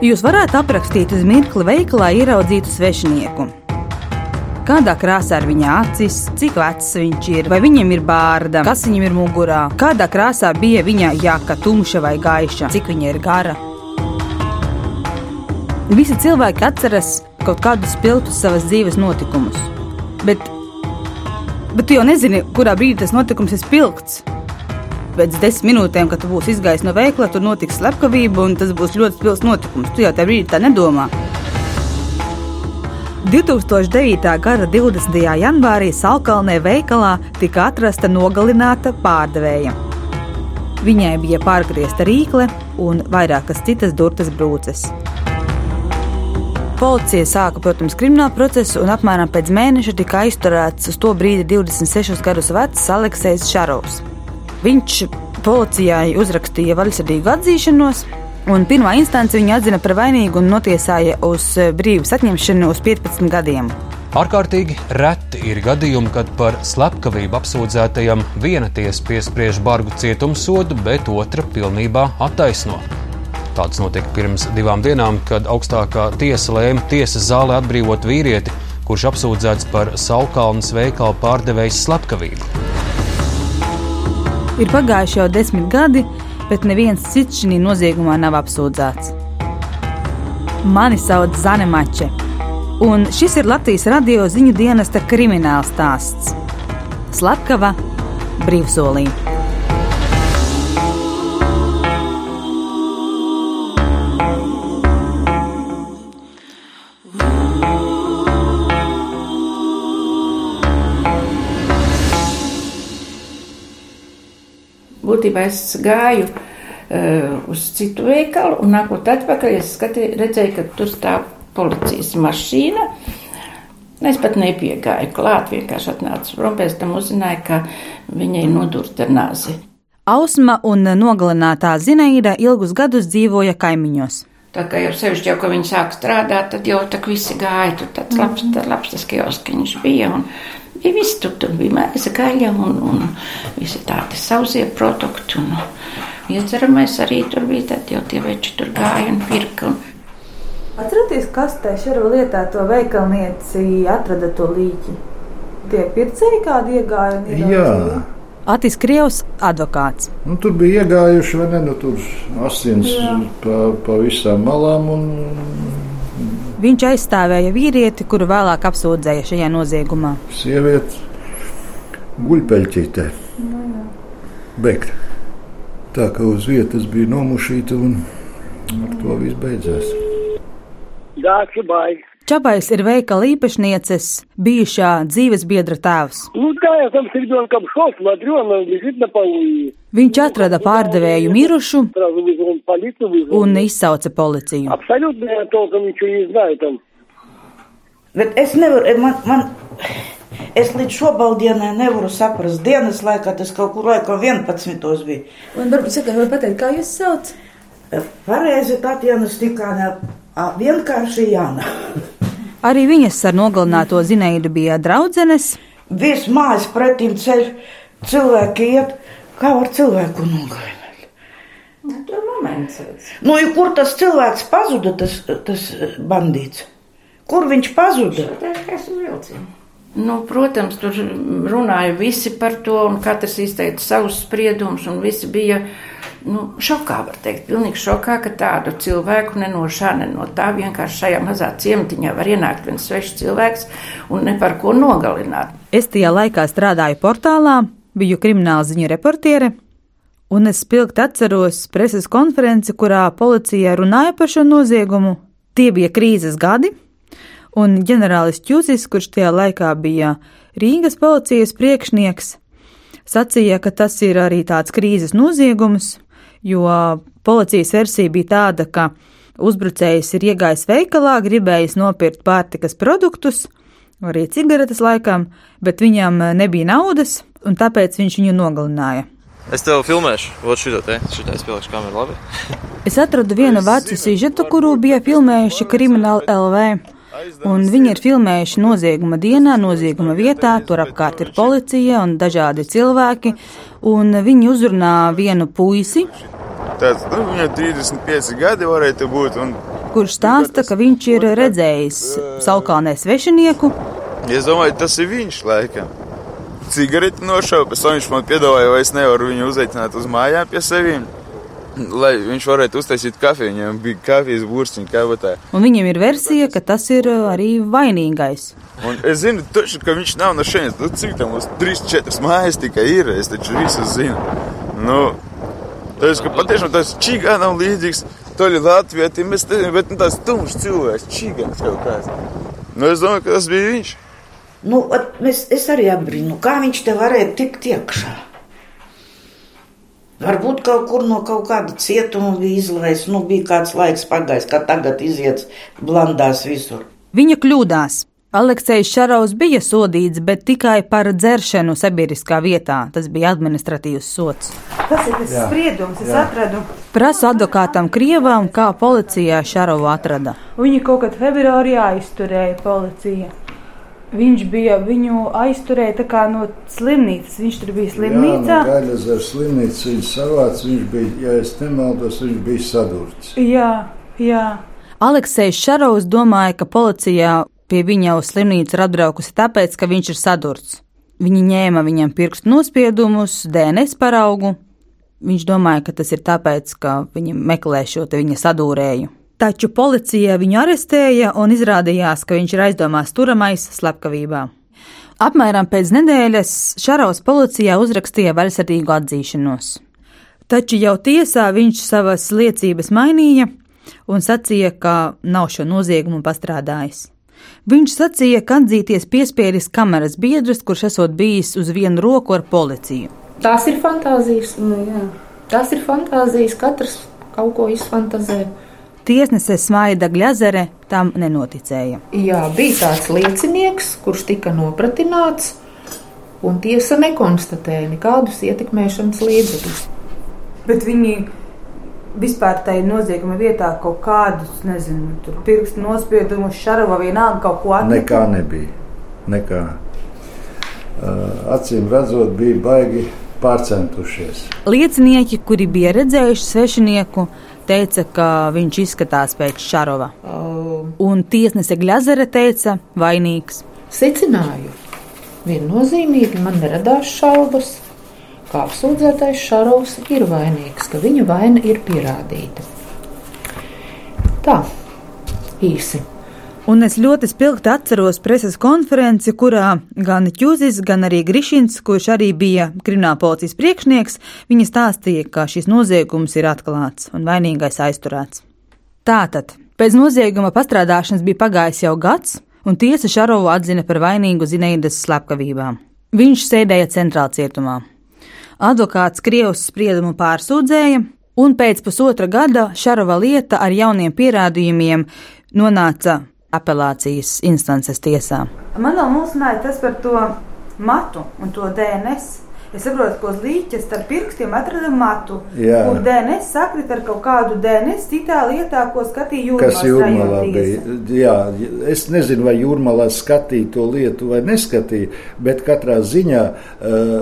Jūs varētu aprakstīt uz mirkli veikalā ieraudzītu svešinieku. Kādā krāsā ir viņa acis, cik vecs viņš ir, vai viņam ir bārda, kas viņam ir mugurā, kādā krāsā bija viņa jaka, tumša vai gaiša, cik viņa ir gara. Visi cilvēki atceras kaut kādus spilgtus savas dzīves notikumus. Bet, bet tu jau nezini, kurā brīdī tas notikums ir spilgts. Pēc desmit minūtēm, kad tu būsi izgājis no veikala, tur notiks slepkavība, un tas būs ļoti spilgts notikums. Tu jau tajā brīdī tā nedomā. 2009. gada 20. janvārī Salkalnē veikalā tika atrasta nogalināta pārdevēja. Viņai bija pārgriezta rīkle un vairākas citas durtas brūces. Policija sāka, protams, kriminālu procesu, un apmēram pēc mēneša tika aizturēts uz to brīdi 26 gadus vecs Aleksējs Šarovs. Viņš policijai uzrakstīja vaļsirdīgu atzīšanos, un pirmā instance viņu atzina par vainīgu un notiesāja uz brīvības atņemšanu uz 15 gadiem. Ārkārtīgi reti ir gadījumi, kad par slepkavību apsūdzētajam viena tiesa piespriež bargu cietumsodu, bet otra pilnībā attaisno. Tāds notika pirms divām dienām, kad augstākā tiesa lēma tiesas zālē atbrīvot vīrieti, kurš apsūdzēts par Saukalnas veikalu pārdevējas slepkavību. Ir pagājuši jau desmit gadi, bet neviens cits šī noziegumā nav apsūdzēts. Mani sauc Zane Mače, un šis ir Latvijas radio ziņu dienesta krimināla stāsts. Slepkava brīvsolī. Būtībā es gāju uh, uz citu veikalu, un nākot atpakaļ, es skatīju, redzēju, ka tur stāv policijas mašīna. Es pat nepiegāju klāt, vienkārši atnācu prom, pēc tam uzzināju, ka viņai nodurta nāzi. Ausma un nogalinātā Zinaida ilgus gadus dzīvoja kaimiņos. Tā kā jau sevišķi jau, ka viņi sāk strādāt, tad jau tā visi gāja, tur tāds labs, tā labs tas kioskiņš bija, un bija viss tur, tur bija mēza gaļa, un, un visi tādi sausie produkti, un iedzeramais arī tur bija, tad jau tie veči tur gāja un pirka. Un... Atcerieties, kas te šarva lietā to veikalnieci atrada to līķi? Tie pircēji kādi iegāja un iegāja? Jā. Atis Krievs, advokāts. Nu, tur bija iegājuši, vai ne? Nu, tur asins Jā. pa, pa visām malām. Un... Viņš aizstāvēja vīrieti, kuru vēlāk apsūdzēja šajā noziegumā. Sieviete guļpeļķītē. Bēgt. Tā kā uz vietas bija nomušīta un ar to viss beidzās. Dāci baigi. Čabais ir veikala īpašnieces, bijušā dzīves biedra tēvs. Nu, Viņš atrada pārdevēju mirušu un izsauca policiju. Bet es nevaru, man, man, es līdz šobaldienai nevaru saprast. Dienas laikā tas kaut kur laikam 11. bija. Un varbūt saka, var pateikt, kā jūs sauc? Pareizi Tatjana Stikānā, vienkārši Jāna. Arī viņas ar nogalināto zinēju bija draudzenes. Viss mājas pretim ceļ, cilvēki iet, kā var cilvēku nogalināt. Nu, tur moments. Nu, ja kur tas cilvēks pazuda, tas, tas bandīts? Kur viņš pazuda? Nu, protams, tur runāja visi par to, un katrs izteica savus spriedumus, un visi bija nu, šokā, var teikt, pilnīgi šokā, ka tādu cilvēku ne no šā, ne no tā vienkārši šajā mazā ciematiņā var ienākt viens svešs cilvēks un ne par ko nogalināt. Es tajā laikā strādāju portālā, biju krimināla ziņu reportiere, un es spilgti atceros preses konferenci, kurā policija runāja par šo noziegumu. Tie bija krīzes gadi, un ģenerālis Čūsis, kurš tajā laikā bija Rīgas policijas priekšnieks, sacīja, ka tas ir arī tāds krīzes noziegums, jo policijas versija bija tāda, ka uzbrucējs ir iegājis veikalā, gribējis nopirkt pārtikas produktus, arī cigaretes laikam, bet viņam nebija naudas, un tāpēc viņš viņu nogalināja. Es tev filmēšu, otru šito te, šitā es pielikšu kameru, labi? es atradu vienu vecu sižetu, kuru bija filmējuši Krimināla LV. Un viņi ir filmējuši nozieguma dienā, nozieguma vietā, tur apkārt ir policija un dažādi cilvēki, un viņi uzrunā vienu puisi. Tāds, nu, viņam 35 gadi varētu būt, un kurš stāsta, ka viņš ir redzējis Salkalnē svešinieku. Es domāju, tas ir viņš laikam. Cigareti nošauja, pēc tam viņš man piedāvāja, vai es nevaru viņu uzaicināt uz mājām pie sevīm. Lai viņš varētu uztaisīt kafiju, viņam bija kafijas burciņa kabatā. Un viņam ir versija, ka tas ir arī vainīgais. Un es zinu, taču, ka viņš nav no šejienes. Nu, cik tam mums 3, 4 mājas tikai ir? Es taču visu zinu. Nu, tas, ka patiešām tas čigā nav līdzīgs. Toļi Latvijā, tie mēs te, bet nu, tās tumšs cilvēks, čigāns kaut kāds. Nu, es domāju, ka tas bija viņš. Nu, at, mēs, es arī apbrīnu, kā viņš te varēja tikt iekšā. Varbūt kaut kur no kaut kāda cietuma bija izlaists, nu bija kāds laiks pagājis, kā tagad iziet blandās visur. Viņa kļūdās. Aleksējs Šarovs bija sodīts, bet tikai par dzeršanu sabiedriskā vietā. Tas bija administratīvs sots. Tas ir tas spriedums, es atradu. Prasu advokātam Krievam, kā policijā Šarovu atrada. Viņi kaut kad februārī aizturēja policija. Viņš bija viņu aizturēja no slimnīcas. Viņš tur bija slimnīcā. Jā, no Gaļas slimnīcas viņš savāc, viņš bija, ja es nemaldos, viņš bija sadurts. Jā, jā. Aleksējs Šarovs domāja, ka policijā pie viņa uz slimnīcu ir atbraukusi tāpēc, ka viņš ir sadurts. Viņi ņēma viņam pirkstu nospiedumus, DNS paraugu. Viņš domāja, ka tas ir tāpēc, ka viņi meklē šo viņa sadūrēju. Taču policija viņu arestēja un izrādījās, ka viņš ir aizdomās turamais slepkavībā. Apmēram pēc nedēļas Šarovs policijā uzrakstīja vaļsirdīgu atzīšanos. Taču jau tiesā viņš savas liecības mainīja un sacīja, ka nav šo noziegumu pastrādājis. Viņš sacīja, ka atzīties piespiedis kameras biedrs, kurš esot bijis uz vienu roku ar policiju. Tās ir fantāzijas. Nu, jā. Tās ir fantāzijas, katrs kaut ko izfantazē. Tiesnese Smaida Glazere tam nenoticēja. Jā, bija tāds liecinieks, kurš tika nopratināts, un tiesa nekonstatēja nekādus ietekmēšanas līdzekļus. Bet viņi vispār tajā nozieguma vietā kaut kādus, nezinu, pirkstu nospiedumus, šarava vienalga kaut ko atnesa. Nekā nebija. Nekā. Uh, acīm redzot, bija baigi pārcentušies. Liecinieki, kuri bija redzējuši svešinieku, teica, ka viņš izskatās pēc Šarova. Oh. Un tiesnese Glazere teica, vainīgs. Secināju, viennozīmīgi man neradās šaubas, ka apsūdzētais Šarovs ir vainīgs, ka viņa vaina ir pierādīta. Tā, īsi. Un es ļoti spilgti atceros preses konferenci, kurā gan Čūzis, gan arī Grišins, kurš arī bija kriminālpolicijas priekšnieks, viņi stāstīja, ka šis noziegums ir atklāts un vainīgais aizturēts. Tātad, pēc nozieguma pastrādāšanas bija pagājis jau gads, un tiesa Šarovu atzina par vainīgu Zineidas slepkavībām. Viņš sēdēja centrāla cietumā. Advokāts Krievs spriedumu pārsūdzēja, un pēc pusotra gada Šarova lieta ar jauniem pierādījumiem nonāca apelācijas instances tiesā. Man vēl mulsināja tas par to matu un to DNS. Es saprotu, ka uz līķa starp pirkstiem atrada matu, Jā. kur DNS sakrit ar kaut kādu DNS citā lietā, ko skatīja jūrmā. Kas jūrmalā bija? Jā, es nezinu, vai jūrmalā skatīja to lietu vai neskatīja, bet katrā ziņā uh,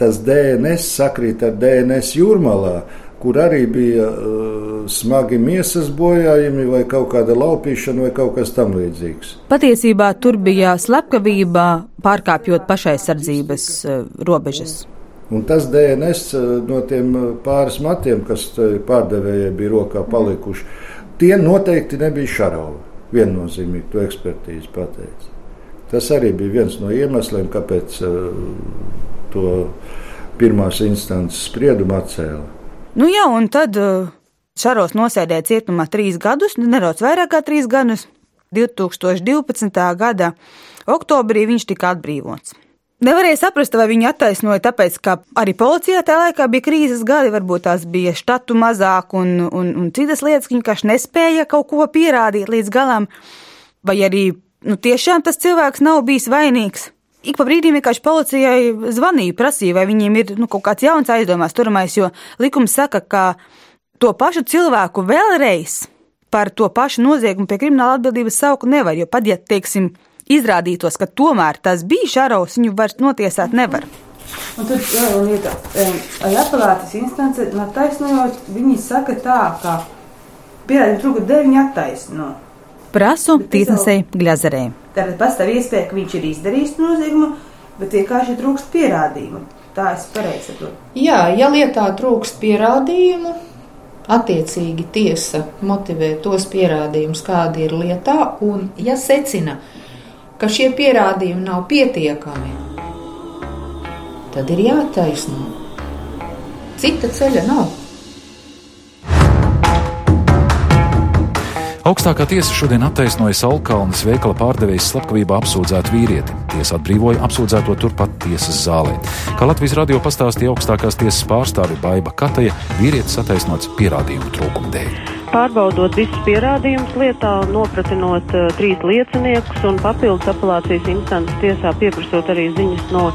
tas DNS sakrīt ar DNS jūrmalā kur arī bija uh, smagi miesas bojājumi, vai kaut kāda laupīšana, vai kaut kas tamlīdzīgs. Patiesībā tur bija slepkavība, pārkāpjot pašaizsardzības uh, robežas. Un tas DNS uh, no tiem pāris matiem, kas pārdevējai bija rokā palikuši, tie noteikti nebija šarauvi. Viennozīmīgi to ekspertīzi pateica. Tas arī bija viens no iemesliem, kāpēc to pirmās instances spriedumu atcēla. Nu jā, un tad uh, Šaros nosēdēja cietumā trīs gadus, nu, nedaudz vairāk kā trīs gadus. 2012. gada oktobrī viņš tika atbrīvots. Nevarēja saprast, vai viņu attaisnoja, tāpēc, ka arī policijā tajā laikā bija krīzes gadi, varbūt tās bija štatu mazāk un, un, un citas lietas, ka viņi vienkārši nespēja kaut ko pierādīt līdz galam, vai arī nu, tiešām tas cilvēks nav bijis vainīgs. Ik pa brīdim vienkārši policijai zvanīja, prasīja, vai viņiem ir nu, kaut kāds jauns aizdomās turamais, jo likums saka, ka to pašu cilvēku vēlreiz par to pašu noziegumu pie krimināla atbildības saukt nevar, jo pat ja, teiksim, izrādītos, ka tomēr tas bija Šarovs, viņu vairs notiesāt nevar. Un tad vēl lieta, arī apelācijas instance, taisnojot, viņi saka tā, ka pierādījumu trūkuma dēļ viņa attaisno. Prasu tiesnesēji Glazerē. Tātad pastāv iespēja, ka viņš ir izdarījis noziegumu, bet vienkārši trūkst pierādījumu. Tā es pareizi saprotu. Jā, ja lietā trūkst pierādījumu, attiecīgi tiesa motivē tos pierādījumus, kādi ir lietā, un ja secina, ka šie pierādījumi nav pietiekami, tad ir jātaisno. Cita ceļa nav. Augstākā tiesa šodien attaisnoja Salkalnes veikala pārdevējas slepkavībā apsūdzētu vīrieti. Tiesa atbrīvoja apsūdzēto turpat tiesas zālē. Kā Latvijas radio pastāstīja augstākās tiesas pārstāve Baiva Kataja, vīrietis attaisnots pierādījumu trūkuma dēļ. Pārbaudot visus pierādījumus lietā, nopratinot uh, trīs lieciniekus un papildus apelācijas instances tiesā pieprasot arī ziņas no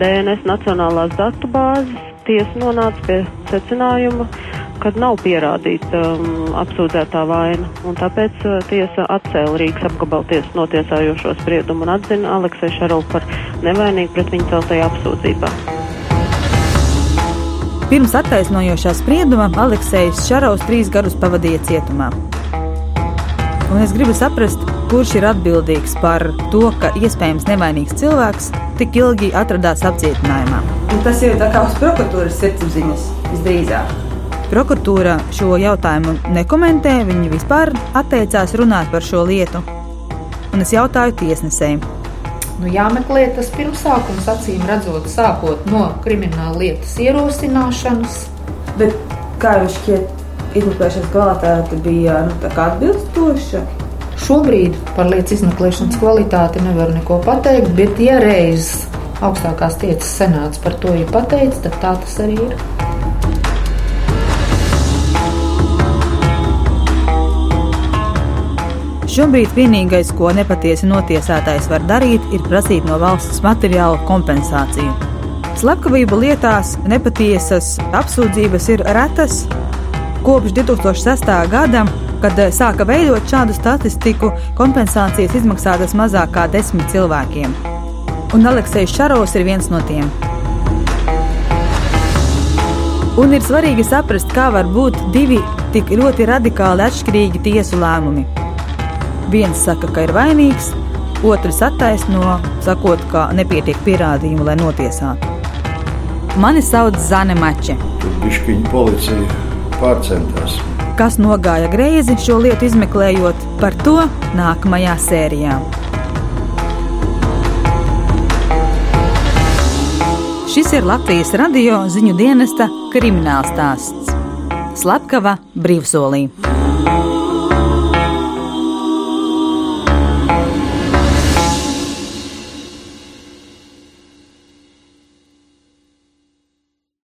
DNS nacionālās datubāzes, tiesa nonāca pie secinājuma, kad nav pierādīta um, apsūdzētā vaina, un tāpēc uh, tiesa atcēla Rīgas apgabaltiesas notiesājošo spriedumu un atzina Aleksei Šarovu par nevainīgu pret viņu celtajā apsūdzībā. Pirms attaisnojošā sprieduma Aleksējs Šarovs trīs gadus pavadīja cietumā. Un es gribu saprast, kurš ir atbildīgs par to, ka iespējams nevainīgs cilvēks tik ilgi atradās apcietinājumā. Un tas ir tā kā uz prokuratūras sirdsapziņas visdrīzāk. Prokuratūra šo jautājumu nekomentē, viņi vispār atteicās runāt par šo lietu. Un es jautāju tiesnesēm. Nu, jāmeklē tas pirmsākums, acīm redzot, sākot no krimināla lietas ierosināšanas. Bet kā jums šķiet, izmeklēšanas kvalitāte bija nu, atbilstoša? Šobrīd par lietas izmeklēšanas kvalitāti nevaru neko pateikt, bet ja reiz augstākās tiesas senāts par to ir pateicis, tad tā tas arī ir. Šobrīd vienīgais, ko nepatiesi notiesātais var darīt, ir prasīt no valsts materiālu kompensāciju. Slepkavību lietās nepatiesas apsūdzības ir retas. Kopš 2006. gada, kad sāka veidot šādu statistiku, kompensācijas izmaksātas mazāk kā desmit cilvēkiem. Un Aleksis Šarovs ir viens no tiem. Un ir svarīgi saprast, kā var būt divi tik ļoti radikāli atšķirīgi tiesu lēmumi. Viens saka, ka ir vainīgs, otrs attaisno, sakot, ka nepietiek pierādījumu, lai notiesātu. Mani sauc Zane Mače. Tur bišķiņa policija pārcentās. Kas nogāja greizi šo lietu izmeklējot, par to nākamajā sērijā. Šis ir Latvijas radio ziņu dienesta kriminālstāsts Slepkava brīvsolī.